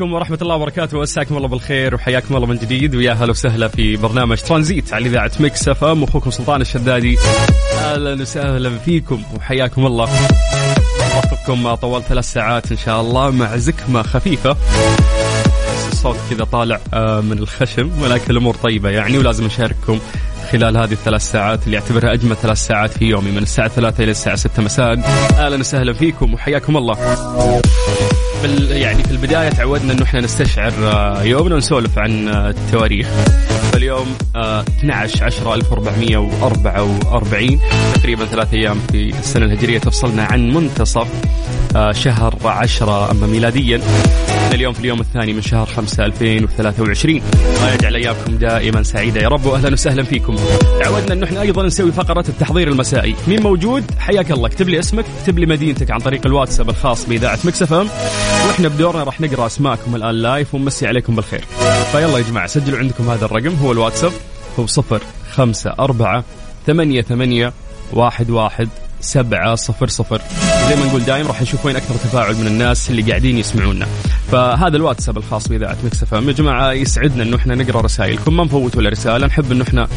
عليكم ورحمة الله وبركاته. مساكم الله بالخير وحياكم الله من جديد. ويا هلا وسهلا في برنامج ترانزيت على إذاعة Mix FM. أخوكم سلطان الشدادي. أهلا وسهلا فيكم وحياكم الله. وقتكم طوال ثلاث ساعات إن شاء الله مع زكمة خفيفة. الصوت كذا طالع آه، من الخشم ولكن الأمور طيبة يعني ولازم أشارككم خلال هذه الثلاث ساعات اللي اعتبرها أجمل ثلاث ساعات في يومي من الساعة ثلاثة إلى الساعة ستة مساء. أهلا وسهلا فيكم وحياكم الله. يعني في البداية تعودنا إنه إحنا نستشعر آه، يومنا ونسولف عن آه، التواريخ. فاليوم آه، 12 10 1444 تقريبا ثلاث أيام في السنة الهجرية تفصلنا عن منتصف شهر 10 أما ميلاديا. إحنا اليوم في اليوم الثاني من شهر 5 2023 الله يجعل ايامكم دائما سعيدة. يا رب واهلا وسهلا فيكم. تعودنا انه إحنا أيضا نسوي فقرة التحضير المسائي. مين موجود؟ حياك الله. اكتب لي اسمك اكتب لي مدينتك عن طريق الواتساب الخاص بإذاعة Mix FM. وإحنا بدورنا راح نقرأ أسماءكم الآن live ونمسي عليكم بالخير. فيلا يا جماعة سجلوا عندكم هذا الرقم. هو الواتساب هو صفر خمسة أربعة ثمانية ثمانية واحد واحد سبعة صفر صفر زي ما نقول دايم راح نشوف وين أكثر تفاعل من الناس اللي قاعدين يسمعونا فهذا الواتساب الخاص بإذاعة Mix FM يا جماعة يسعدنا إنه إحنا نقرأ رسائلكم ما نفوت ولا رسالة نحب إنه إحنا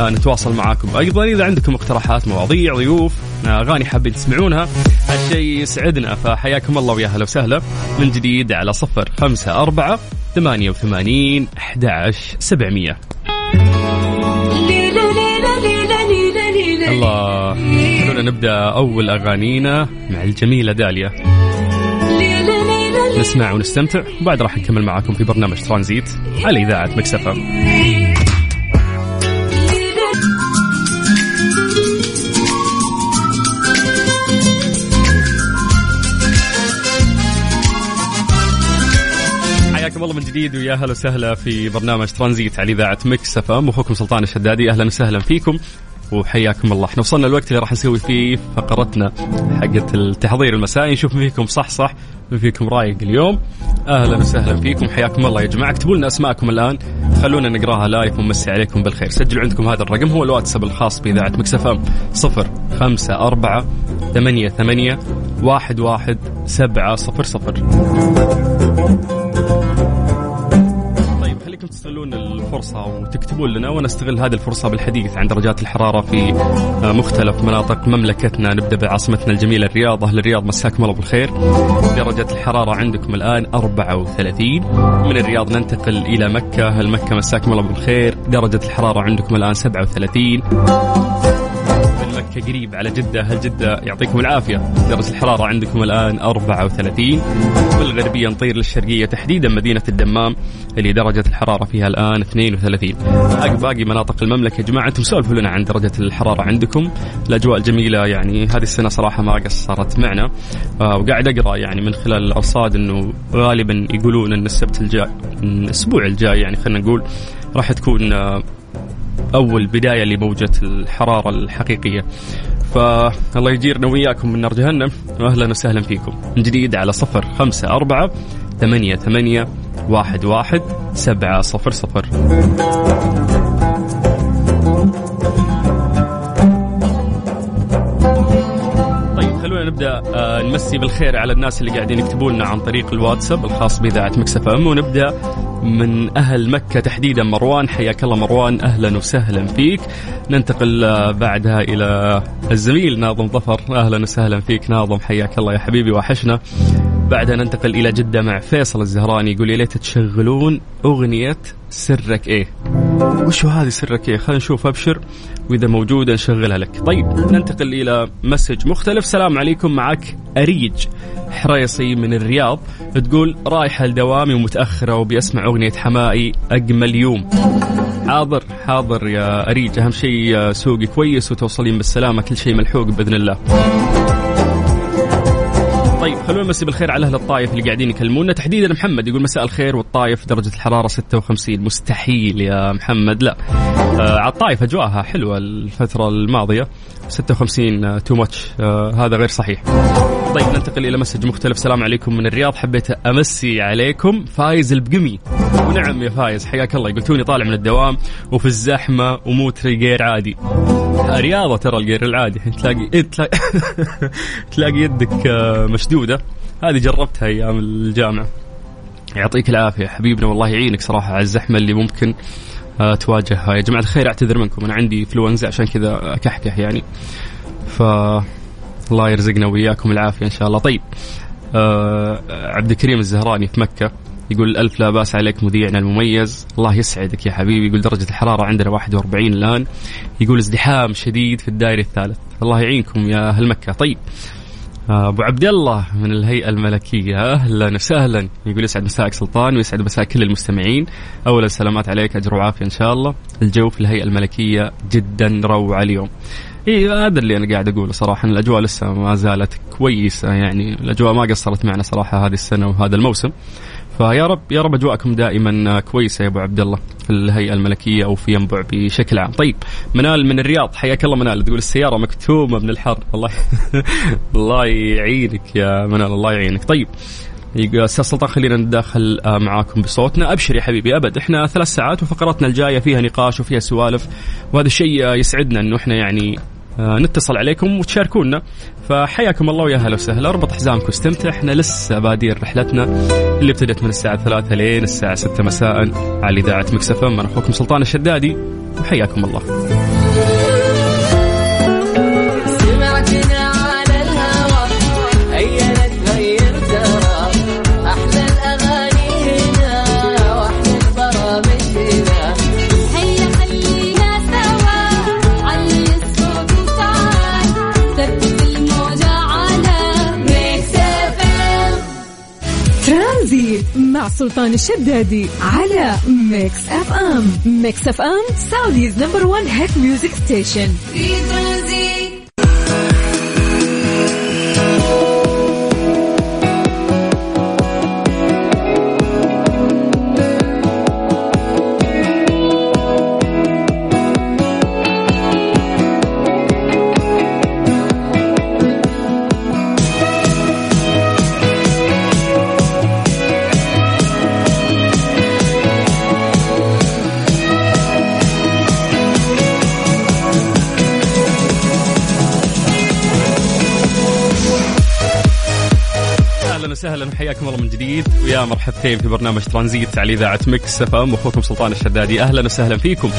آه، نتواصل معاكم أيضا إذا عندكم اقتراحات مواضيع ضيوف آه، أغاني حابين تسمعونها هالشيء يسعدنا فحياكم الله ويا هلا وسهلا من جديد على صفر خمسة أربعة ثمانية وثمانين أحد عشر سبعمية الله خلونا نبدأ أول أغانينا مع الجميلة داليا. نسمع ونستمتع وبعد راح نكمل معاكم في برنامج ترانزيت على إذاعة Mix FM حياكم الله من جديد ويا هلا وسهلا في برنامج ترانزيت على إذاعة Mix FM اخوكم سلطان الشدادي أهلا وسهلا فيكم. وحياكم الله. إحنا وصلنا الوقت اللي راح نسوي فيه فقرتنا حقت التحضير المسائي. نشوف فيكم صح صح مين فيكم رايق اليوم. أهلا وسهلا فيكم حياكم الله يا جماعة. اكتبوا لنا أسماءكم الآن. خلونا نقرأها live ونمسي عليكم بالخير. سجلوا عندكم هذا الرقم هو الواتساب الخاص بإذاعة Mix FM. صفر خمسة أربعة ثمانية ثمانية واحد واحد سبعة صفر صفر. طيب خليكم تستغلون الفرصة وتكتبون لنا وأنا أستغل هذه الفرصة بالحديث عن درجات الحرارة في آه، مختلف مناطق مملكتنا. نبدأ بعاصمتنا الجميلة الرياض. أهل الرياض مساكم الله بالخير. درجة الحرارة عندكم الآن 34 من الرياض ننتقل إلى مكة. أهل مكة مساكم الله بالخير. درجة الحرارة عندكم الآن 37 مكة قريب على جدة. هل جدة يعطيكم العافية؟ درجة الحرارة عندكم الآن 34 بالغربية نطير للشرقية تحديدا. مدينة الدمام اللي درجة الحرارة فيها الآن 32 باقي مناطق المملكة يا جماعة أنتم سولفوا لنا عن درجة الحرارة عندكم. الأجواء الجميلة يعني هذه السنة صراحة ما قصرت معنا. آه وقاعد أقرأ يعني من خلال الأرصاد أنه غالبا يقولون أن السبت الجاي الأسبوع الجاي يعني خلينا نقول راح تكون آه أول بداية لموجة الحرارة الحقيقية. فالله يجيرنا وياكم من نار جهنم. واهلا وسهلا فيكم. من جديد على صفر خمسة أربعة ثمانية ثمانية واحد واحد سبعة صفر صفر. نبدأ آه، نمسي بالخير على الناس اللي قاعدين يكتبوا لنا عن طريق الواتساب الخاص بإذاعة Mix FM. ونبدأ من أهل مكة تحديدا مروان. حياك الله مروان. أهلا وسهلا فيك. ننتقل آه، بعدها إلى الزميل ناظم ظفر. أهلا وسهلا فيك ناظم. حياك الله يا حبيبي. وحشنا. بعدها ننتقل إلى جدة مع فيصل الزهراني يقول يا ليت تشغلون أغنية سرك إيه. وشو هذه سرك إيه؟ خلينا نشوف أبشر وإذا موجودة نشغلها لك. طيب ننتقل إلى مسج مختلف. سلام عليكم معك أريج حريصي من الرياض. تقول رايحة لدوامي ومتأخرة وبي أسمع أغنية حمائي أجمل يوم. حاضر حاضر يا أريج. أهم شيء سوقي كويس وتوصلين بالسلامة كل شيء ملحوق بإذن الله. طيب خلونا نمسي بالخير على أهل الطايف اللي قاعدين يكلمونا؟ تحديدا محمد يقول مساء الخير والطايف درجة الحرارة 56 مستحيل يا محمد لا. آه على الطايف أجواءها حلوة الفترة الماضية. 56 too much هذا غير صحيح. طيب ننتقل إلى message مختلف. السلام عليكم من الرياض. حبيت أمسي عليكم فايز البقمي. ونعم يا فايز حياك الله. قال توني طالع من الدوام وفي الزحمة وموتري غير عادي. رياضة ترى الغير العادي. تلاقي تلاقي, تلاقي يدك آه، مشدودة. هذه جربتها أيام الجامعة. يعطيك العافية. حبيبنا والله يعينك صراحة على الزحمة اللي ممكن آه، تواجهها. يا جماعة الخير اعتذر منكم أنا عندي فلونزا عشان كذا أكحكح يعني. ف الله يرزقنا وياكم العافية إن شاء الله. طيب آه عبد الكريم الزهراني في مكة يقول ألف لا بأس عليك مذيعنا المميز. الله يسعدك يا حبيبي. يقول درجة الحرارة عندنا 41 الآن. يقول ازدحام شديد في الدائري الثالث. الله يعينكم يا أهل مكة. طيب أبو عبد الله من الهيئة الملكية. أهلا وسهلا. يقول يسعد مساك سلطان ويسعد مساء كل المستمعين. اولا سلامات عليك أجر وعافية إن شاء الله. الجو في الهيئة الملكية جدا روعة اليوم. اي هذا اللي أنا قاعد أقوله صراحة. الأجواء لسه ما زالت كويسة يعني. الأجواء ما قصرت معنا صراحة هذه السنة وهذا الموسم. فيا رب يا رب أجواءكم دائما كويسة يا أبو عبد الله. في الهيئة الملكية أو في ينبع بشكل عام. طيب منال من الرياض. حياك الله منال. تقول السيارة مكتومة من الحر. والله الله يعينك يا منال. الله يعينك. طيب أستاذ سلطان خلينا نتداخل آه، معاكم بصوتنا. أبشر يا حبيبي أبد. إحنا ثلاث ساعات وفقراتنا الجاية فيها نقاش وفيها سوالف وهذا الشيء يسعدنا إنه إحنا يعني نتصل عليكم وتشاركونا. فحياكم الله ويا هلا وسهلا. اربط حزامك واستمتع. إحنا لسه بادين رحلتنا اللي ابتدت من الساعة ثلاثة لين الساعة ستة مساء على إذاعة مكسفة أنا أخوكم سلطان الشدادي. وحياكم الله. سلطان الشدادي على Mix FM Mix FM Saudi's number 1 hit music station في حياكم الله من جديد. ويا مرحبتين في برنامج ترانزيت على إذاعة Mix FM. أخوكم سلطان الشدادي. أهلا وسهلا فيكم.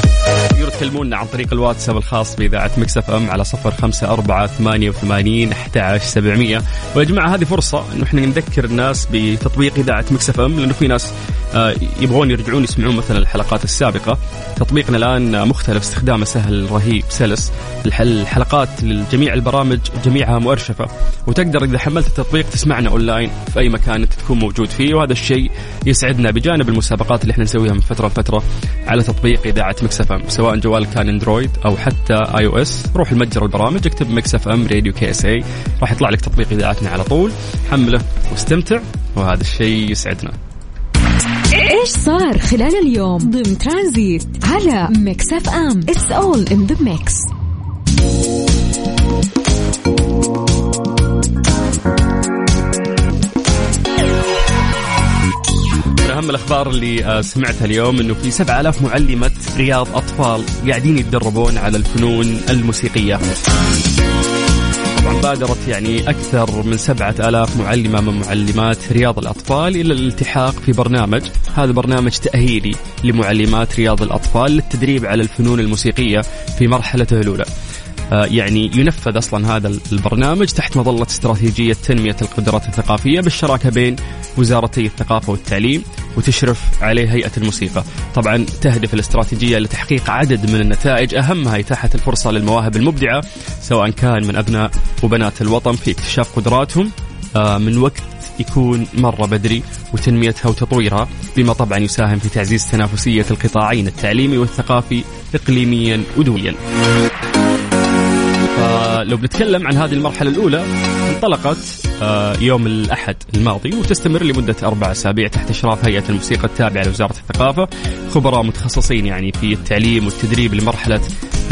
تقدروا تكلمونا عن طريق الواتساب الخاص بإذاعة Mix FM على صفر خمسة أربعة ثمانية وثمانين أحد سبعمية. ويا جماعة هذه فرصة إنه إحنا نذكر الناس بتطبيق إذاعة Mix FM لأنه في ناس آه، يبغون يرجعون يسمعون مثلا الحلقات السابقة. تطبيقنا الآن مختلف استخدامه سهل رهيب سلس. الحلقات لجميع البرامج جميعها مؤرشفة. وتقدر إذا حملت التطبيق تسمعنا أونلاين في أي مكان انت تكون موجود فيه وهذا الشيء يسعدنا بجانب المسابقات اللي إحنا نسويها من فترة لفترة على تطبيق إذاعة Mix FM. سواء جوالك كان Android أو حتى iOS روح المتجر البرامج اكتب Mix FM Radio KSA راح يطلع لك تطبيق إذاعتنا على طول. حمله واستمتع وهذا الشيء يسعدنا. إيش صار خلال اليوم ضمن ترانزيت على Mix FM؟ It's all in the mix أهم الأخبار اللي آه، سمعتها اليوم إنه في 7000 معلمة رياض أطفال قاعدين يتدربون على الفنون الموسيقية. طبعا بادرت يعني أكثر من سبعة آلاف معلمة من معلمات رياض الأطفال إلى الالتحاق في برنامج. هذا برنامج تأهيلي لمعلمات رياض الأطفال للتدريب على الفنون الموسيقية في مرحلته الأولى. آه، يعني ينفذ أصلا هذا البرنامج تحت مظلة استراتيجية تنمية القدرات الثقافية بالشراكة بين وزارتي الثقافة والتعليم. وتشرف عليه هيئة الموسيقى. طبعا تهدف الاستراتيجية لتحقيق عدد من النتائج. اهمها اتاحه الفرصة للمواهب المبدعة سواء كان من أبناء وبنات الوطن. في اكتشاف قدراتهم آه، من وقت يكون مرة بدري وتنميتها وتطويرها بما طبعا يساهم في تعزيز تنافسية القطاعين التعليمي والثقافي إقليميا ودوليا. فلو بنتكلم عن هذه المرحلة الأولى انطلقت آه، يوم الأحد الماضي وتستمر لمدة أربع أسابيع تحت إشراف هيئة الموسيقى التابعة لوزارة الثقافة. خبراء متخصصين يعني في التعليم والتدريب لمرحلة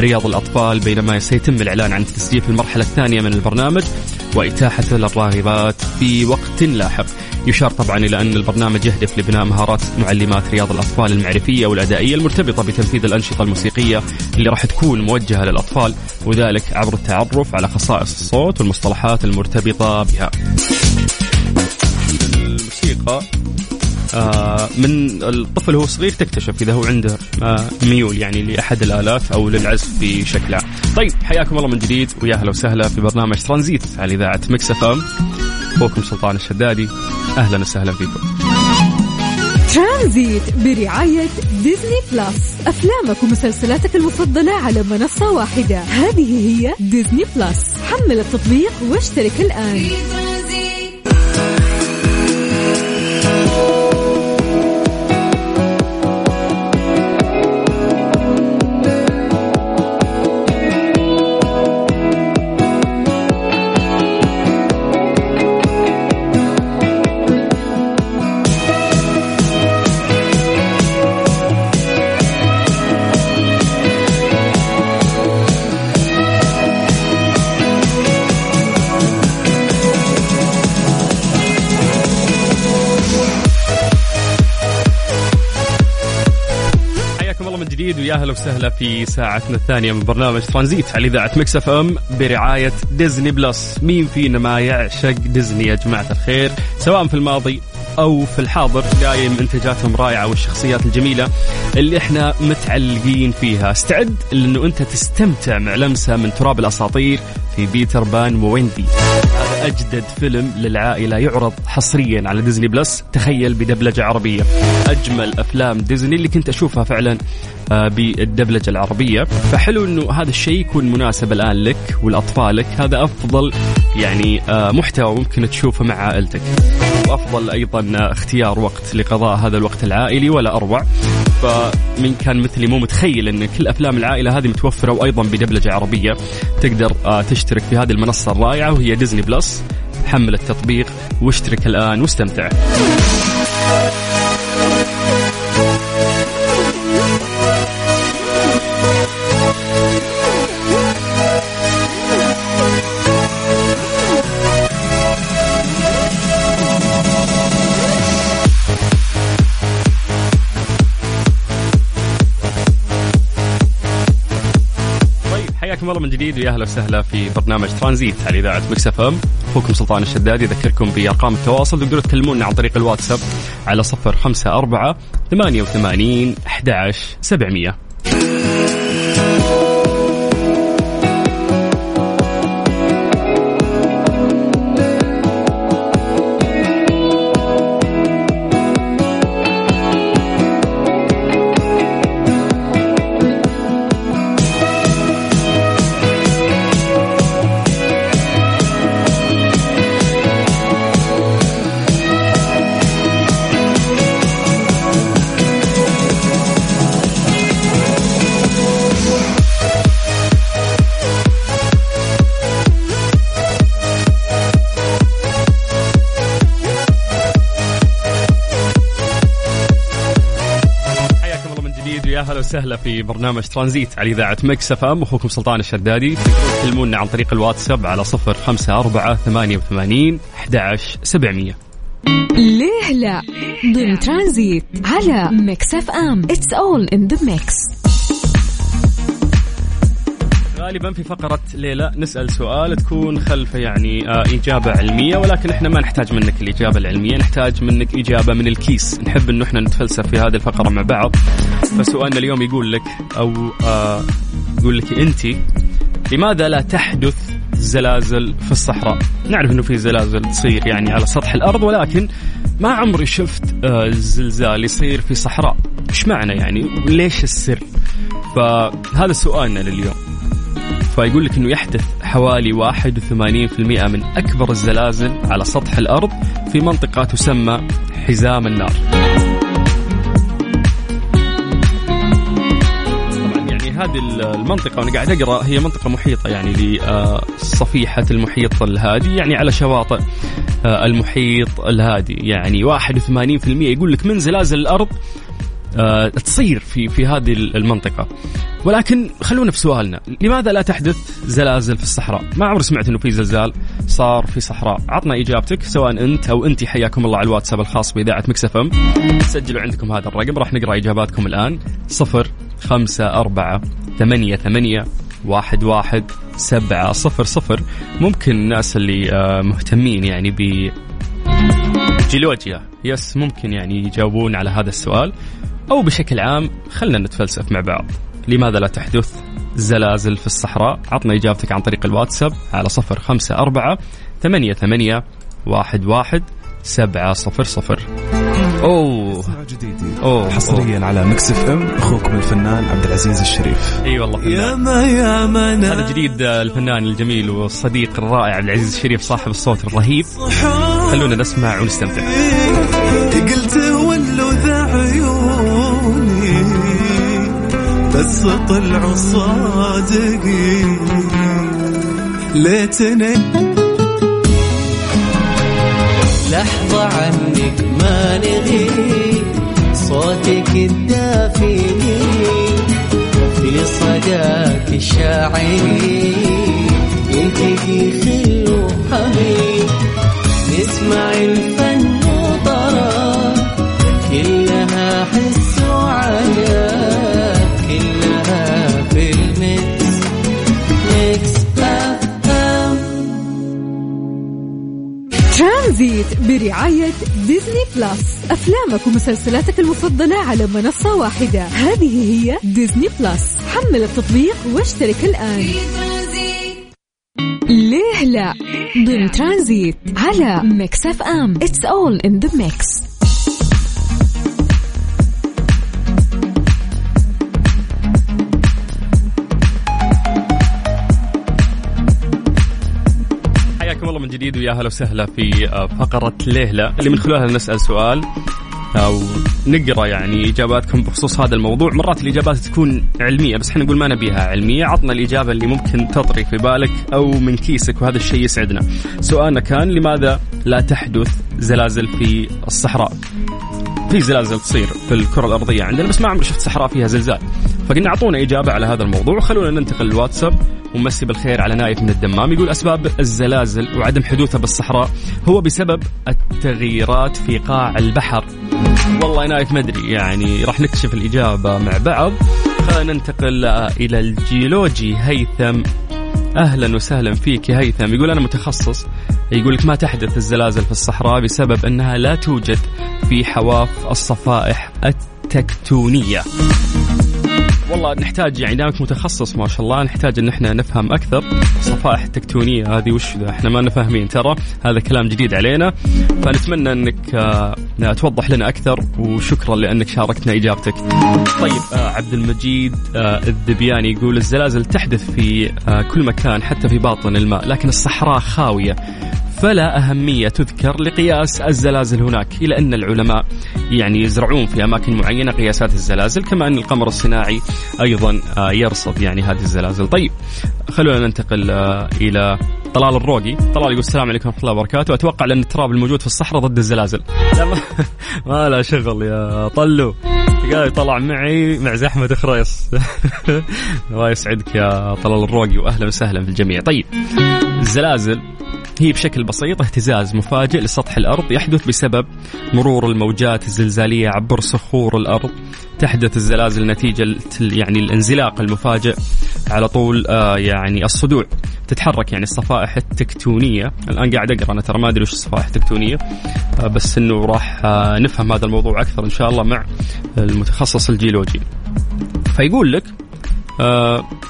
رياض الأطفال بينما سيتم الإعلان عن تسجيل في المرحلة الثانية من البرنامج. وإتاحته للراغبات في وقت لاحق. يشار طبعا إلى أن البرنامج يهدف لبناء مهارات معلمات رياض الأطفال المعرفية والأدائية المرتبطة بتنفيذ الأنشطة الموسيقية اللي راح تكون موجهة للأطفال وذلك عبر التعرف على خصائص الصوت والمصطلحات المرتبطة بها. الموسيقى من الطفل وهو صغير تكتشف إذا هو عنده آه ميول يعني لأحد الآلات أو للعزف بشكل عام. طيب حياكم الله من جديد ويا أهلا وسهلا في برنامج ترانزيت على إذاعة Mix FM. أخوكم سلطان الشدادي أهلا وسهلا فيكم. ترانزيت برعاية ديزني بلس أفلامك ومسلسلاتك المفضلة على منصة واحدة هذه هي ديزني بلس حمل التطبيق واشترك الآن أهلا وسهلا في ساعتنا الثانية من برنامج ترانزيت على إذاعة Mix FM برعاية ديزني بلس، مين فينا ما يعشق ديزني يا جماعة الخير؟ سواء في الماضي أو في الحاضر دايم إنتاجاتهم رائعة والشخصيات الجميلة اللي إحنا متعلقين فيها، استعد لأنه أنت تستمتع مع لمسة من تراب الأساطير في بيتر بان وويندي. أجدد فيلم للعائلة يعرض حصريا على ديزني بلس. تخيل بدبلجة عربية. أجمل أفلام ديزني اللي كنت أشوفها فعلا آه، بالدبلجة العربية. فحلو إنه هذا الشيء يكون مناسب الآن لك ولاطفالك هذا أفضل يعني آه، محتوى ممكن تشوفه مع عائلتك. وأفضل أيضا آه، اختيار وقت لقضاء هذا الوقت العائلي ولا أروع. فمن كان مثلي مو متخيل إن كل أفلام العائلة هذه متوفرة وأيضا بدبلجة عربية. تقدر آه، تشترك في هذه المنصة الرائعة وهي ديزني بلس حمل التطبيق واشترك الآن واستمتع. الله من جديد ويا أهلا وسهلا في برنامج ترانزيت على إذاعة Mix FM. أخوكم سلطان الشدادي أذكركم بأرقام التواصل. تقدروا تكلمونا عن طريق الواتساب على 054 88 11 700 وسهلا في برنامج ترانزيت على إذاعة Mix FM. أخوكم سلطان الشدادي. تكلمونا عن طريق الواتساب على صفر خمسة أربعة ثمانية وثمانين أحد عشر سبعمية. ليه لا؟ ضمن ترانزيت على Mix FM. It's all in the mix غالبا في فقرة ليه لا نسأل سؤال تكون خلفه يعني آه إجابة علمية ولكن إحنا ما نحتاج منك الإجابة العلمية نحتاج منك إجابة من الكيس. نحب إنه إحنا نتفلسف في هذه الفقرة مع بعض. فسؤالنا اليوم يقول لك أو آه يقول لك أنت لماذا لا تحدث زلازل في الصحراء؟ نعرف إنه في زلازل تصير يعني على سطح الأرض ولكن ما عمري شفت آه، زلزال يصير في صحراء. إيش معنى يعني؟ ليش السر؟ فهذا سؤالنا لليوم. فيقول لك إنه يحدث حوالي 81% من أكبر الزلازل على سطح الأرض في منطقة تسمى حزام النار. هذه المنطقة وأنا قاعد أقرأ هي منطقة محيطة يعني لصفيحه المحيط الهادي يعني على شواطئ آه، المحيط الهادي. يعني 81% يقول لك من زلازل الأرض آه، تصير في في هذه المنطقة. ولكن خلونا في سؤالنا. لماذا لا تحدث زلازل في الصحراء؟ ما عمري سمعت إنه في زلزال صار في صحراء. عطنا إجابتك سواء أنت أو انت حياكم الله على الواتساب الخاص بإذاعة Mix FM. سجلوا عندكم هذا الرقم راح نقرأ إجاباتكم الآن. صفر خمسة أربعة ثمانية ثمانية واحد واحد سبعة صفر صفر. ممكن الناس اللي آه، مهتمين يعني بجيولوجيا yes ممكن يعني يجاوبون على هذا السؤال. أو بشكل عام خلنا نتفلسف مع بعض. لماذا لا تحدث زلازل في الصحراء؟ عطنا إجابتك عن طريق الواتساب على صفر خمسة أربعة ثمانية ثمانية واحد واحد سبعة صفر صفر. أوه. جديدي. أوه. حصريا على Mix FM أخوكم الفنان عبد العزيز الشريف. أي والله فنان. يا ما يا ما هذا جديد آه، الفنان الجميل والصديق الرائع عبد العزيز الشريف صاحب الصوت الرهيب. خلونا نسمع ونستمتع. قلت ولو ذا عيوني بس طلعوا صادقين. ليتني لحظة عنك ما نغي صوتك الدافئ في صداك الشاعري يلتقي خل وحبيب نسمع الفن وطرب كلها حس وعجب برعاية ديزني بلس. أفلامك ومسلسلاتك المفضلة على منصة واحدة. هذه هي ديزني بلس. حمل التطبيق واشترك الآن. ليه لا؟ ضمن ترانزيت على Mix FM. It's all in the mix. جديد ويا هلا وسهلا في آه، فقرة ليه لا. اللي من خلالها نسأل سؤال أو نقرأ يعني إجاباتكم بخصوص هذا الموضوع. مرات الإجابات تكون علمية بس إحنا نقول ما نبيها علمية. عطنا الإجابة اللي ممكن تطري في بالك أو من كيسك وهذا الشيء يسعدنا. سؤالنا كان لماذا لا تحدث زلازل في الصحراء؟ في زلازل تصير في الكرة الأرضية عندنا. بس ما عمري شفت صحراء فيها زلزال. فقلنا أعطونا إجابة على هذا الموضوع. وخلونا ننتقل للواتساب ونمسي بالخير على نايف من الدمام. يقول أسباب الزلازل وعدم حدوثها بالصحراء هو بسبب التغييرات في قاع البحر. والله نايف ما أدري يعني راح نكتشف الإجابة مع بعض. خلينا ننتقل إلى الجيولوجي. هيثم أهلا وسهلا فيك يا هيثم. يقول أنا متخصص يقول لك ما تحدث الزلازل في الصحراء بسبب أنها لا توجد في حواف الصفائح التكتونية. والله نحتاج يعني دامك متخصص ما شاء الله نحتاج إن إحنا نفهم أكثر الصفائح التكتونية هذه وش ذا؟ إحنا ما لنا فاهمين ترى هذا كلام جديد علينا. فنتمنى إنك آه، توضح لنا أكثر وشكرا لأنك شاركتنا إجابتك. طيب آه، عبد المجيد آه، الذبياني يقول الزلازل تحدث في آه، كل مكان حتى في باطن الماء لكن الصحراء خاوية. فلا أهمية تذكر لقياس الزلازل هناك إلى أن العلماء يعني يزرعون في أماكن معينة قياسات الزلازل كما أن القمر الصناعي أيضا آه، يرصد يعني هذه الزلازل. طيب خلونا ننتقل آه، إلى طلال الروقي. طلال يقول السلام عليكم ورحمة الله وبركاته. أتوقع لأن التراب الموجود في الصحراء ضد الزلازل. لا ما, ما لا شغل يا طلو. قال طلع معي مع زحمة خريص. الله يسعدك يا طلال الروقي وأهلا وسهلا في الجميع. طيب الزلازل هي بشكل بسيط اهتزاز مفاجئ لسطح الأرض يحدث بسبب مرور الموجات الزلزالية عبر صخور الأرض. تحدث الزلازل نتيجة يعني الانزلاق المفاجئ على طول آه يعني الصدوع. تتحرك يعني الصفائح التكتونية. الآن قاعد أقرأ أنا ترى ما أدري وش الصفائح التكتونية آه بس إنه راح آه نفهم هذا الموضوع أكثر إن شاء الله مع المتخصص الجيولوجي. فيقول لك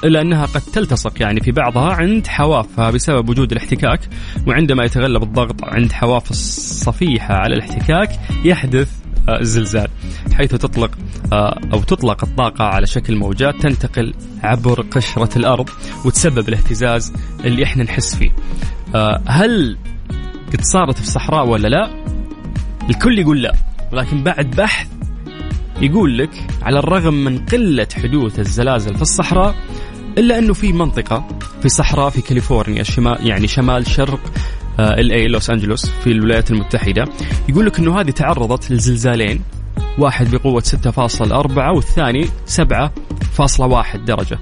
إلا أنها قد تلتصق يعني في بعضها عند حوافها بسبب وجود الاحتكاك وعندما يتغلب الضغط عند حواف الصفيحة على الاحتكاك يحدث آه الزلزال حيث تطلق آه أو تطلق الطاقة على شكل موجات تنتقل عبر قشرة الأرض وتسبب الاهتزاز اللي إحنا نحس فيه. آه هل قد صارت في الصحراء ولا لا؟ الكل يقول لا ولكن بعد بحث يقول لك على الرغم من قلة حدوث الزلازل في الصحراء إلا أنه في منطقة في صحراء في كاليفورنيا شمال يعني شمال شرق ال اي لوس أنجلوس في الولايات المتحدة. يقول لك أنه هذه تعرضت لزلزالين واحد بقوة 6.4 والثاني 7.1 درجة.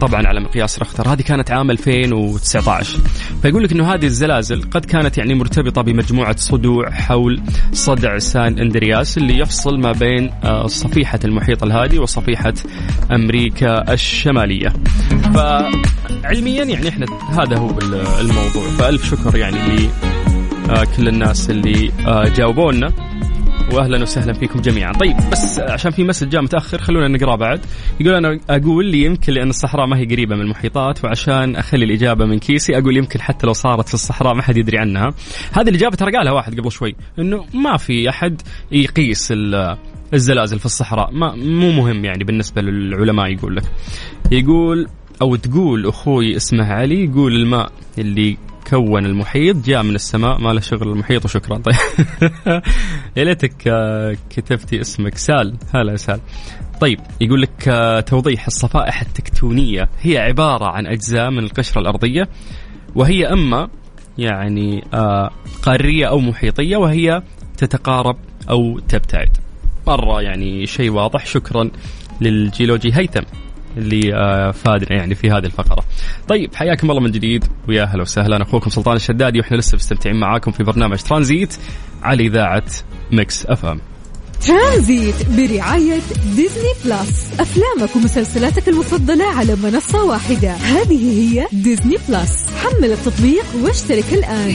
طبعا على مقياس رختر. هذه كانت عام 2019 فيقول لك إنه هذه الزلازل قد كانت يعني مرتبطة بمجموعة صدوع حول صدع سان أندرياس اللي يفصل ما بين صفيحة المحيط الهادي وصفيحة أمريكا الشمالية. فعلميا يعني إحنا هذا هو الموضوع. فألف شكر يعني لكل الناس اللي جاوبوا لنا واهلا وسهلا فيكم جميعا. طيب بس عشان في مسج جاء متأخر خلونا نقرأ بعد. يقول أنا أقول لي يمكن لأن الصحراء ما هي قريبة من المحيطات وعشان أخلي الإجابة من كيسي أقول يمكن حتى لو صارت في الصحراء ما حد يدري عنها. هذه الإجابة ترى قالها واحد قبل شوي إنه ما في أحد يقيس الزلازل في الصحراء. ما مو مهم يعني بالنسبة للعلماء يقول لك. يقول أو تقول أخوي اسمه علي يقول الماء اللي كون المحيط جاء من السماء ما له شغل المحيط وشكرا. طيب. يا ليتك كتبتي اسمك. سال. هلا سال. طيب يقول لك توضيح الصفائح التكتونية. هي عبارة عن أجزاء من القشرة الأرضية وهي أما يعني قارية أو محيطية وهي تتقارب أو تبتعد. مرة يعني شيء واضح. شكرا للجيولوجي هيثم. اللي فادنا يعني في هذه الفقرة. طيب حياكم الله من جديد. ويا هلا وسهلا. أخوكم سلطان الشدادي وإحنا لسه مستمتعين معاكم في برنامج ترانزيت على إذاعة ميكس أف أم. ترانزيت برعاية ديزني بلس. أفلامك ومسلسلاتك المفضلة على منصة واحدة. هذه هي ديزني بلس. حمل التطبيق واشترك الآن.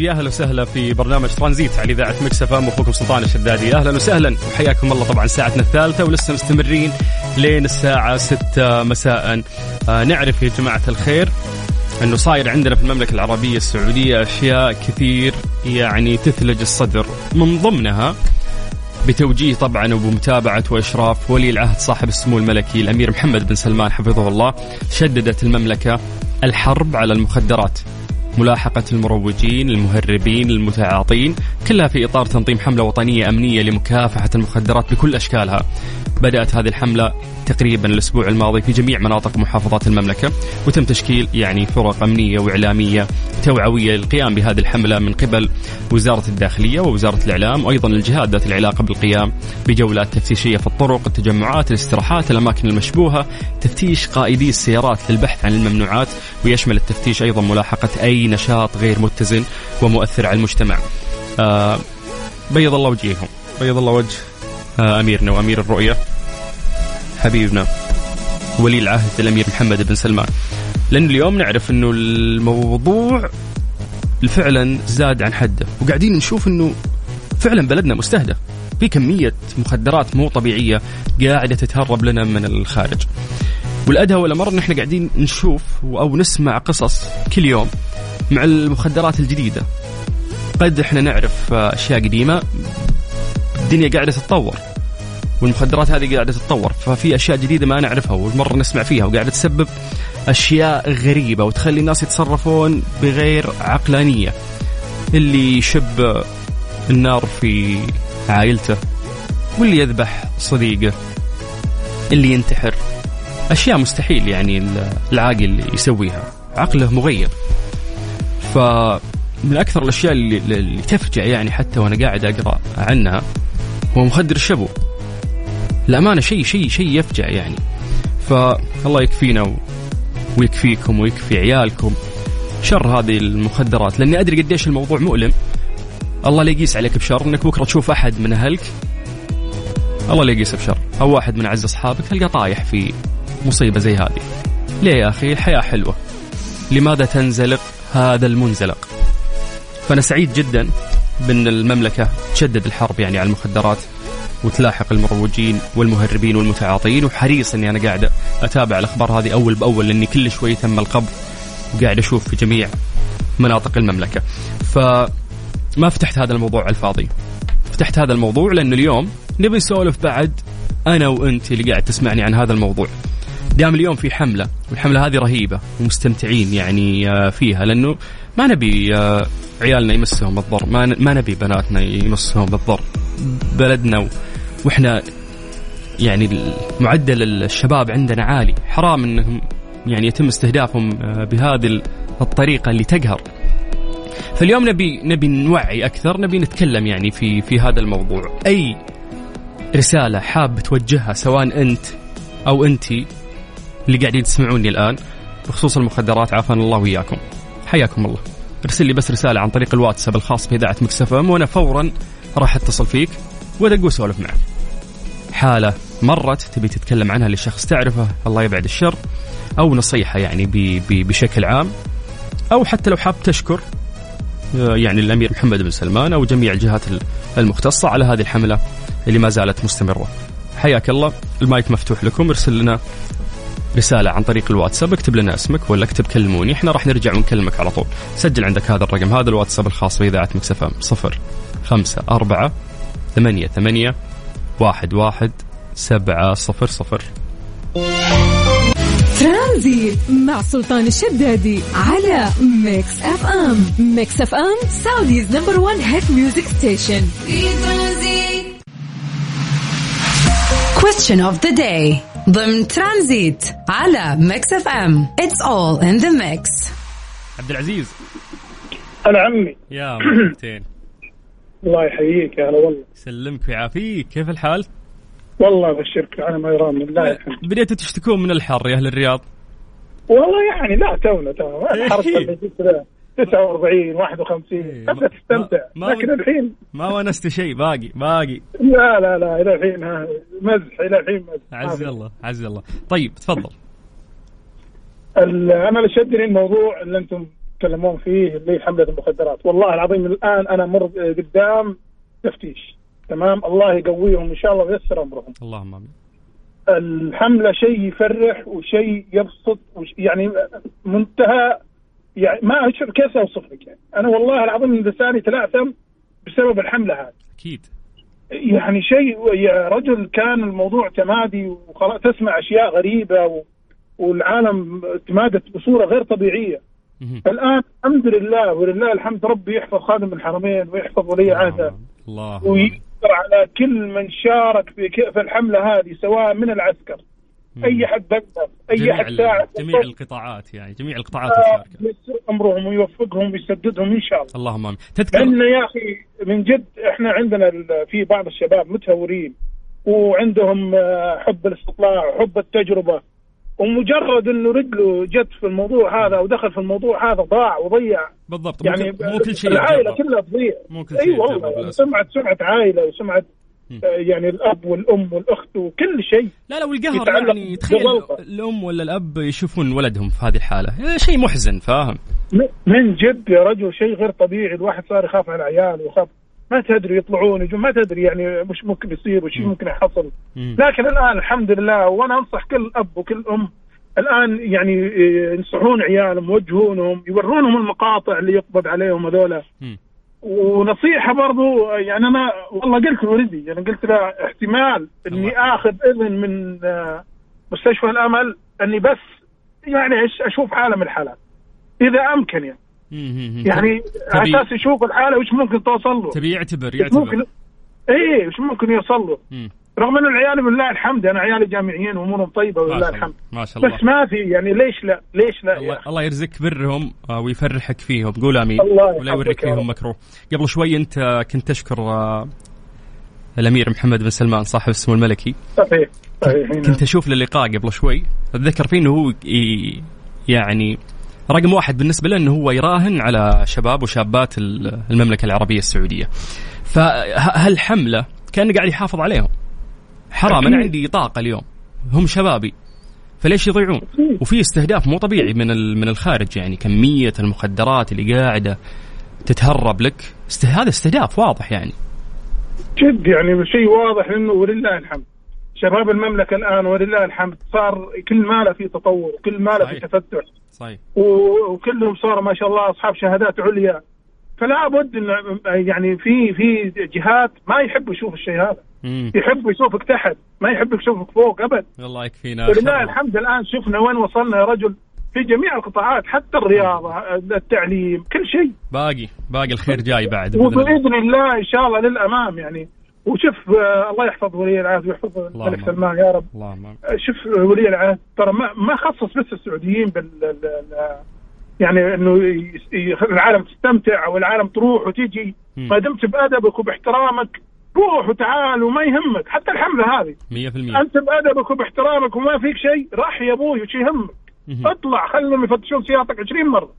جديد يا أهلا وسهلا في برنامج ترانزيت على إذاعة Mix FM. أخوكم سلطان الشدادي. أهلا وسهلا. وحياكم الله طبعا ساعتنا الثالثة ولسه مستمرين لين الساعة 6 مساء. آه نعرف يا جماعة الخير إنه صاير عندنا في المملكة العربية السعودية أشياء كثير يعني تثلج الصدر. من ضمنها بتوجيه طبعا وبمتابعة وإشراف ولي العهد صاحب السمو الملكي الأمير محمد بن سلمان حفظه الله شددت المملكة الحرب على المخدرات. ملاحقة المروجين المهربين المتعاطين. كلها في إطار تنظيم حملة وطنية أمنية لمكافحة المخدرات بكل أشكالها. بدأت هذه الحملة تقريبا الأسبوع الماضي في جميع مناطق محافظات المملكة وتم تشكيل يعني فرق أمنية وإعلامية توعوية للقيام بهذه الحملة من قبل وزارة الداخلية ووزارة الإعلام وأيضا الجهات ذات العلاقة بالقيام بجولات تفتيشية في الطرق التجمعات الاستراحات الأماكن المشبوهة تفتيش قائدي السيارات للبحث عن الممنوعات ويشمل التفتيش أيضا ملاحقة أي نشاط غير متزن ومؤثر على المجتمع. آه بيض الله وجههم بيض الله وجه. آه أميرنا وأمير الرؤية حبيبنا ولي العهد الأمير محمد بن سلمان. لأن اليوم نعرف أنه الموضوع فعلا زاد عن حده وقاعدين نشوف أنه فعلا بلدنا مستهدف في كمية مخدرات مو طبيعية قاعدة تتهرب لنا من الخارج. والأدهى والأمر أن إحنا قاعدين نشوف أو نسمع قصص كل يوم مع المخدرات الجديدة. قد إحنا نعرف أشياء قديمة الدنيا قاعدة تتطور والمخدرات هذه قاعدة تتطور ففي أشياء جديدة ما نعرفها والمرة نسمع فيها وقاعده تسبب أشياء غريبة وتخلي الناس يتصرفون بغير عقلانية. اللي يشب النار في عائلته واللي يذبح صديقه اللي ينتحر. أشياء مستحيل يعني العاقل يسويها عقله مغيب فمن أكثر الأشياء اللي, اللي تفجع يعني حتى وأنا قاعد أقرأ عنها هو مخدر الشبو. الامانه شيء شيء شيء يفجع يعني. فالله يكفينا ويكفيكم ويكفي عيالكم شر هذه المخدرات لأني أدري قديش الموضوع مؤلم. الله لا يقيس عليك بشر إنك بكرة تشوف أحد من أهلك الله لا يقيس بشر. أو واحد من أعز أصحابك تلقى طايح في مصيبة زي هذه. ليه يا أخي؟ الحياة حلوة. لماذا تنزلق هذا المنزلق؟ فأنا سعيد جدا بأن المملكة تشدد الحرب يعني على المخدرات وتلاحق المروجين والمهربين والمتعاطين وحريص إني أنا قاعد أتابع الأخبار هذه أول بأول لأني كل شوي تم القبض وقاعد أشوف في جميع مناطق المملكة. فما فتحت هذا الموضوع على الفاضي. فتحت هذا الموضوع لأنه اليوم نبي نسولف بعد أنا وأنت اللي قاعد تسمعني عن هذا الموضوع. دام اليوم في حملة والحملة هذه رهيبة ومستمتعين يعني آه، فيها لأنه ما نبي آه، عيالنا يمسهم الضر ما ما نبي بناتنا يمسهم بالضر. بلدنا وإحنا يعني معدل الشباب عندنا عالي. حرام إنهم يعني يتم استهدافهم آه، بهذه الطريقة اللي تقهر. فاليوم نبي نبي نوعي أكثر نبي نتكلم يعني في في هذا الموضوع. أي رسالة حاب توجهها سواء أنت أو أنتي اللي قاعدين تسمعوني الآن بخصوص المخدرات عافانا الله وياكم حياكم الله ارسل لي بس رسالة عن طريق الواتساب الخاص بإذاعة مكسفه وأنا فورا راح أتصل فيك وأدق وأسولف معك حالة مرت تبي تتكلم عنها لشخص تعرفه الله يبعد الشر أو نصيحة يعني بشكل عام أو حتى لو حاب تشكر آه، يعني الأمير محمد بن سلمان أو جميع الجهات المختصة على هذه الحملة اللي ما زالت مستمرة. حياك الله المايك مفتوح لكم ارسل لنا رسالة عن طريق الواتساب اكتب لنا اسمك ولا اكتب كلموني إحنا راح نرجع ونكلمك على طول. سجل عندك هذا الرقم هذا الواتساب الخاص بإذاعة Mix FM صفر خمسة أربعة ثمانية ثمانية واحد واحد سبعة صفر صفر. ترانزيت مع سلطان الشدادي على Mix FM. Mix FM Saudi's number 1 hit music station. في ترانزيت. Question of the day. ضمن ترانزيت على Mix FM. It's all in the mix. عبد العزيز هلا عمي. يا مرتين. الله يحييك يا هلا والله. يسلمك ويعافيك كيف الحال؟ والله أبشرك على ما يرام. لله الحمد. بديتوا تشتكون من الحر يا أهل الرياض؟ والله يعني لا تونا تونا. له 49 51 ما- ابدا تستمتع لكن الحين ما ونست شيء باقي باقي. لا لا لا إلى الحين مزح إلى الحين مزح. عز ما في. الله عز الله. طيب تفضل. أنا اللي شدني الموضوع اللي أنتم تتكلمون فيه اللي حملة المخدرات. والله العظيم الآن أنا مر قدام تفتيش. تمام؟ الله يقويهم إن شاء الله وييسر أمرهم. اللهم آمين. الحملة شيء يفرح وشيء يبسط وش يعني منتهى يعني ما أشوف كيف اوصف لك يعني؟ أنا والله العظيم من لساني تلعثم بسبب الحملة هذه. أكيد. يعني شيء يا رجل كان الموضوع تمادي وخلاص تسمع أشياء غريبة و والعالم تمادت بصورة غير طبيعية. الآن الحمد لله ولله الحمد ربي يحفظ خادم الحرمين ويحفظ ولي عهده. امين ويقدر على كل من شارك في الحملة هذه سواء من العسكر. أي حد بقدر أي حد ساعد. جميع القطاعات يعني جميع القطاعات آه، المشاركه ييسر أمرهم ويوفقهم ويسددهم إن شاء الله. اللهم آمين. تذكر لأن يا أخي من جد إحنا عندنا في بعض الشباب متهورين وعندهم آه، حب الاستطلاع وحب التجربة ومجرد إنه رجله جت في الموضوع هذا ودخل في الموضوع هذا ضاع وضيع. بالضبط يعني مو كل شيء العائلة. كلها تضيع. مو كل أي والله للأسف. سمعه عائلة وسمعه. آه، يعني الأب والأم والأخت وكل شيء لا لا والقهر يعني تخيل. الأم ولا الأب يشوفون ولدهم في هذه الحالة آه، شيء محزن فاهم من جد يا رجل شيء غير طبيعي الواحد صار يخاف على عياله ويخاف ما تدري يطلعون يجون ما تدري يعني وش ممكن يصير وش مم. ممكن يحصل. لكن الآن الحمد لله وأنا أنصح كل أب وكل أم الآن يعني إيه، ينصحون عيالهم يوجهونهم يورونهم المقاطع اللي يقبض عليهم هذولا. ونصيحة برضو يعني أنا والله قلت لولدي يعني قلت له احتمال إني. آخذ إذن من آه، مستشفى الأمل إني بس يعني أشوف حاله من الحالات إذا أمكن يعني. يعني على أساس يشوف الحالة وش ممكن توصل له تبي يعتبر ممكن يعتبر اي وش ممكن يوصل له. رغم ان العيال بالله الحمد أنا عيالي جامعيين وأمورهم طيبة ولله الحمد. ما شاء الله. بس ما في يعني ليش لا؟ ليش لا الله؟ الله يرزقك برهم آه، ويفرحك فيهم. قول آمين. الله ولا يوريك فيهم. مكروه. قبل شوي أنت كنت تشكر آه، الأمير محمد بن سلمان صاحب السمو الملكي. صحيح صحيح. كنت أشوف للقاء قبل شوي. أتذكر فيه إنه هو ي- يعني رقم واحد بالنسبة له إنه هو يراهن على شباب وشابات ال- المملكة العربية السعودية. فهالحمله كان قاعد يحافظ عليهم. حرام أنا. عندي طاقة اليوم. هم شبابي. فليش يضيعون؟ وفي استهداف مو طبيعي من من الخارج يعني كمية المخدرات اللي قاعدة تتهرب لك. است- هذا استهداف واضح يعني. جد يعني شيء واضح إنه ولله الحمد. شباب المملكة الآن ولله الحمد صار كل ماله في تطور كل ماله في صحيح. تفتح. صحيح. وكلهم صاروا ما شاء الله أصحاب شهادات عليا. فلا بد إن يعني في في جهات ما يحبوا يشوفوا الشيء هذا. مم. يحبوا يشوفك تحت ما يحبوا يشوفك فوق أبد. الله يكفينا ولله. الحمد الآن شفنا وين وصلنا يا رجل. في جميع القطاعات حتى الرياضة التعليم كل شيء. باقي باقي الخير جاي بعد. وبإذن الله إن شاء الله للأمام يعني. وشوف آه، الله يحفظ ولي العهد ويحفظ الملك سلمان يا رب. اللهم آه، شوف ولي العهد ترى ما ما خصص بس السعوديين بال ال- ال- يعني إنه العالم تستمتع والعالم تروح وتجي. مم. ما دمت بأدبك وباحترامك. روح وتعال وما يهمك. حتى الحملة هذه. 100% أنت بأدبك وباحترامك وما فيك شيء راح يا أبوي وش يهمك. اطلع خلهم يفتشون سيارتك 20 مرة.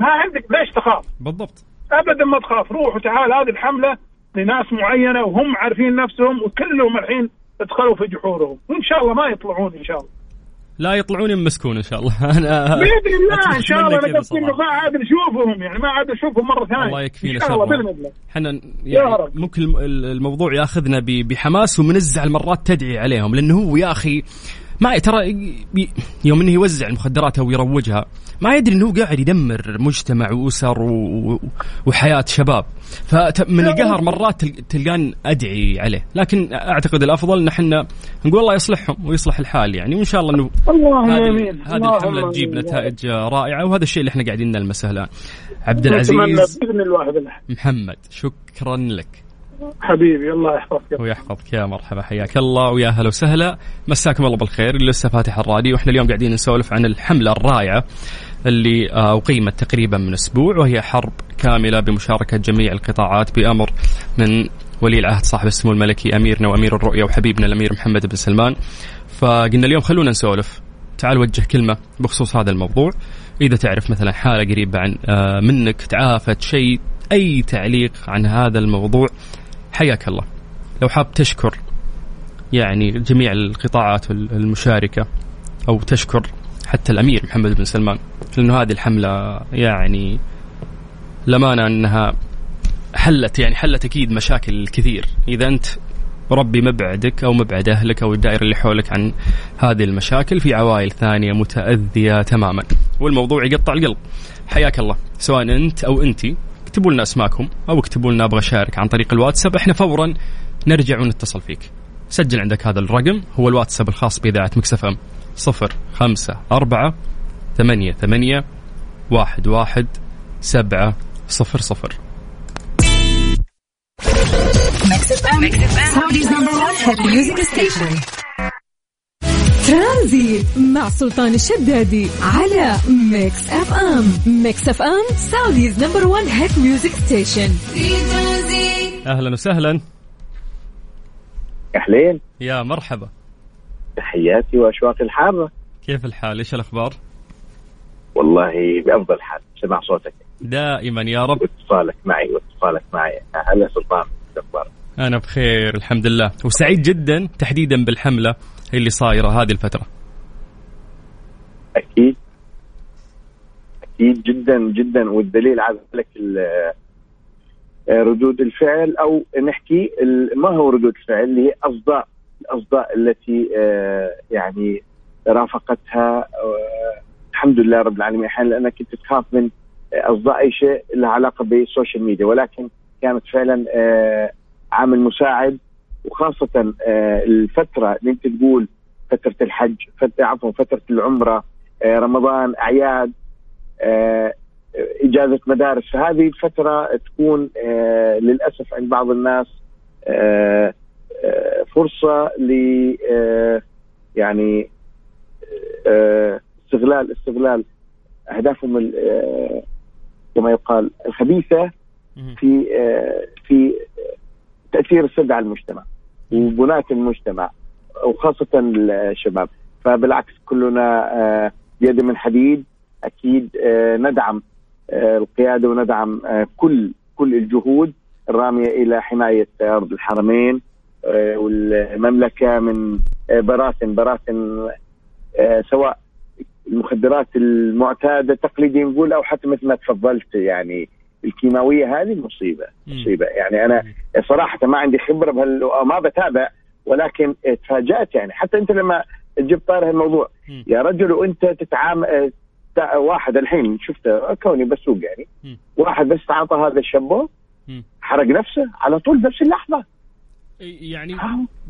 ما عندك ليش تخاف؟ بالضبط. ابدا ما تخاف. روح وتعال. هذه الحملة لناس معينة وهم عارفين نفسهم وكلهم الحين ادخلوا في جحورهم. وإن شاء الله ما يطلعون إن شاء الله. لا يطلعون يمسكون إن شاء الله أنا بإذن الله إن شاء الله أنا قصدي انه. ما عاد نشوفهم يعني ما عاد نشوفهم مرة ثانية الله يكفينا إن شاء الله إحنا يعني. ممكن الم- الموضوع ياخذنا بحماس ومنزع المرات تدعي عليهم لأنه هو يا أخي ما ترى يوم إنه يوزع المخدرات أو يروجها ما يدري إنه هو قاعد يدمر مجتمع وأسر و- وحياة شباب. فمن القهر مرات تل- تلقان أدعي عليه. لكن أعتقد الأفضل إن إحنا نقول الله يصلحهم ويصلح الحال يعني وإن شاء الله إنه هذه هذه الحملة تجيب. نتائج رائعة وهذا الشيء اللي إحنا قاعدين نلمسه الآن. عبد العزيز محمد شكرا لك. حبيبي الله يحفظك. ويحفظك يا مرحبا حياك الله ويا هلا وسهلا. مساكم الله بالخير. اللي لسه فاتح الراديو. وإحنا اليوم قاعدين نسولف عن الحملة الرائعة اللي آه، أقيمت تقريبا من أسبوع وهي حرب كاملة بمشاركة جميع القطاعات بأمر من ولي العهد صاحب السمو الملكي أميرنا وأمير الرؤية وحبيبنا الأمير محمد بن سلمان. فقلنا اليوم خلونا نسولف. تعال وجه كلمة بخصوص هذا الموضوع. إذا تعرف مثلا حالة قريبة عن آه، منك تعافت شيء أي تعليق عن هذا الموضوع حياك الله. لو حاب تشكر يعني جميع القطاعات المشاركة أو تشكر حتى الأمير محمد بن سلمان لأنه هذه الحملة يعني لمانة أنها حلت يعني حلت أكيد مشاكل كثير. إذا أنت ربي مبعدك أو مبعد أهلك أو الدائرة اللي حولك عن هذه المشاكل في عوائل ثانية متأذية تماما والموضوع يقطع القلب. حياك الله. سواء أنت أو أنتي اكتبوا لنا اسماءكم أو اكتبوا لنا أبغى أشارك عن طريق الواتساب. إحنا فورا نرجع ونتصل فيك. سجل عندك هذا الرقم هو الواتساب الخاص بإذاعة مكسف أم. صفر خمسة أربعة ثمانية ثمانية واحد واحد سبعة صفر صفر. Saudi's number one hit music station. ترانزيت مع سلطان الشدادي على Mix FM. Mix FM Saudi's number 1 hit music station. أهلا وسهلا. أهلين. يا مرحبا. تحياتي وأشواقي الحارة. كيف الحال؟ إيش الأخبار؟ والله بأفضل حال سمع صوتك. دائما يا رب. واتصالك معي واتصالك معي. هلا سلطان شو أخبارك؟ أنا بخير الحمد لله. وسعيد جدا تحديدا اللي صايرة هذه الفترة؟ أكيد. أكيد جدا جدا. والدليل على ذلك ال- ردود الفعل أو نحكي ما هو ردود الفعل؟ اللي هي أصداء الأصداء التي آه، يعني رافقتها آه، الحمد لله رب العالمين. أحيانا لأنك كنت تخاف من أصداء أي شيء له علاقة بالسوشيال ميديا. ولكن كانت فعلا آه، عامل مساعد وخاصة آه، الفترة اللي أنت تقول فترة الحج فترة عفوا فترة العمرة آه، رمضان أعياد إجازة مدارس. فهذه الفترة تكون للأسف عند بعض الناس فرصة ل يعني استغلال استغلال أهدافهم كما يقال الخبيثة في في تأثير السد على المجتمع. وبناء المجتمع وخاصة الشباب. فبالعكس كلنا بيد من حديد أكيد ندعم القيادة وندعم كل كل الجهود الرامية إلى حماية أرض الحرمين والمملكة من براثن براثن سواء المخدرات المعتادة تقليديا نقول أو حتى مثل ما تفضلت يعني الكيماوية هذه مصيبة مصيبة. يعني أنا صراحة ما عندي خبرة بهال ما بتابع ولكن تفاجأت يعني. حتى أنت لما جبت طار الموضوع يا رجل وانت تتعامل واحد الحين شفته كوني بسوق يعني. واحد بس تعاطى هذا الشامبو حرق نفسه على طول بنفس اللحظة. يعني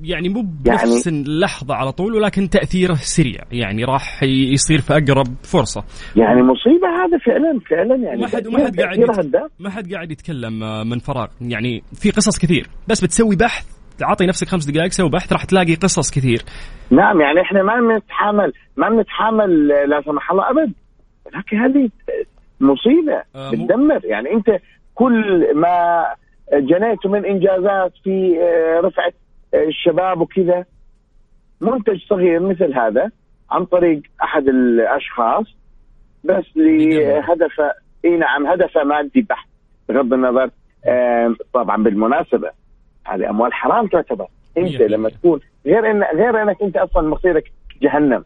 يعني مو بنفس يعني اللحظة على طول ولكن تأثيره سريع. يعني راح يصير في أقرب فرصة. يعني مصيبة هذا فعلا فعلا يعني ما حد ما حد قاعد يت... ما حد قاعد يتكلم آه، من فراغ. يعني في قصص كثير. بس بتسوي بحث تعطي نفسك خمس دقائق سوي بحث راح تلاقي قصص كثير. نعم يعني إحنا ما بنتحامل ما بنتحامل لا سمح الله أبد. لكن هذه مصيبة آه بتدمر. يعني أنت كل ما جنيت من إنجازات في آه، رفعة آه، الشباب وكذا. منتج صغير مثل هذا عن طريق أحد الأشخاص بس لهدف إي نعم هدف مادي بحت بغض النظر طبعا بالمناسبة. هذه أموال حرام تعتبر. أنت لما تكون غير إن غير إنك أنت أصلا مصيرك جهنم.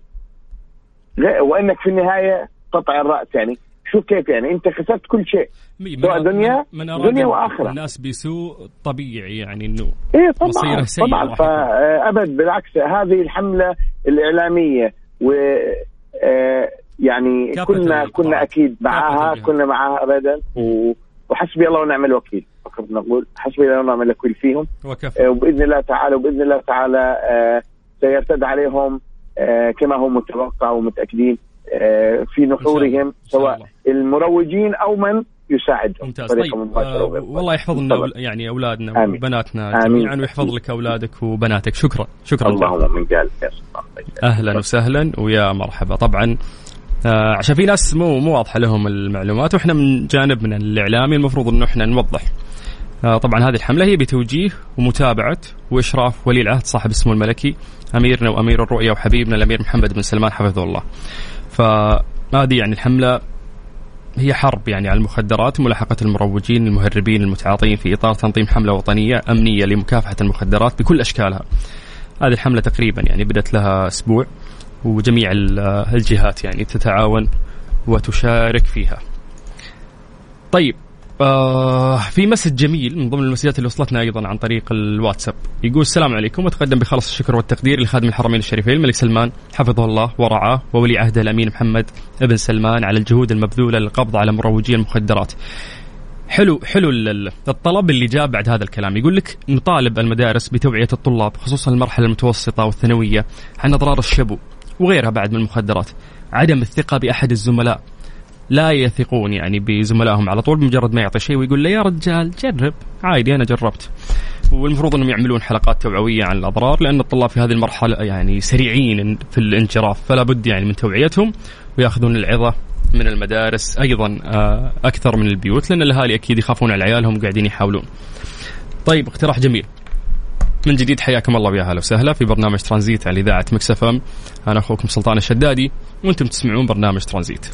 وإنك في النهاية قطع الرأس يعني. شوف كيف يعني؟ انت خسرت كل شيء. سواء دنيا من دنيا وآخرة. الناس بسوء طبيعي يعني إنه إيه طبعا طبعا. فأبد بالعكس هذه الحملة الإعلامية و آه، يعني كنا كنا أكيد معاها كنا معاها ابدا. وحسبي الله ونعم الوكيل. فقط نقول حسبي الله ونعم الوكيل فيهم. وكفى. آه، وبإذن الله تعالى وبإذن الله تعالى آه، سيرتد عليهم كما هو متوقع ومتأكدين. في نحورهم سواء المروجين أو من يساعدهم ممتاز. طيب آه والله يحفظ لنا يعني أولادنا آمين. وبناتنا آمين. جميعا ويحفظ لك أولادك وبناتك. شكرا. شكرا اللهم من قال أهلا وسهلا ويا مرحبا. طبعا آه عشان في ناس مو مو واضحة لهم المعلومات وإحنا من جانبنا الإعلامي المفروض إنه إحنا نوضح. آه طبعا هذه الحملة هي بتوجيه ومتابعة وإشراف ولي العهد صاحب السمو الملكي أميرنا وأمير الرؤية وحبيبنا الأمير محمد بن سلمان حفظه الله. فهذه يعني الحملة هي حرب يعني على المخدرات وملاحقة المروجين المهربين المتعاطين في إطار تنظيم حملة وطنية أمنية لمكافحة المخدرات بكل أشكالها. هذه الحملة تقريبا يعني بدأت لها أسبوع وجميع الجهات يعني تتعاون وتشارك فيها. طيب آه في مسج جميل من ضمن المسجات اللي وصلتنا أيضا عن طريق الواتساب. يقول السلام عليكم. وتقدم بخلص الشكر والتقدير لخادم الحرمين الشريفين الملك سلمان حفظه الله ورعاه وولي عهده الأمين محمد ابن سلمان على الجهود المبذولة للقبض على مروجي المخدرات. حلو حلو الطلب اللي جاء بعد هذا الكلام. يقول لك نطالب المدارس بتوعية الطلاب خصوصا المرحلة المتوسطة والثانوية عن أضرار الشبو وغيرها بعد من المخدرات. عدم الثقة بأحد الزملاء. لا يثقون يعني بزملائهم على طول بمجرد ما يعطي شيء ويقول له يا رجال جرب عادي أنا جربت والمفروض إنهم يعملون حلقات توعوية عن الأضرار لأن الطلاب في هذه المرحلة يعني سريعين في الانجراف فلا بد يعني من توعيتهم ويأخذون العظة من المدارس أيضا آه، أكثر من البيوت لأن الأهالي أكيد يخافون على عيالهم قاعدين يحاولون. طيب اقتراح جميل. من جديد حياكم الله ويا أهلا وسهلا في برنامج ترانزيت على إذاعة Mix FM أنا أخوكم سلطان الشدادي وأنتم تسمعون برنامج ترانزيت.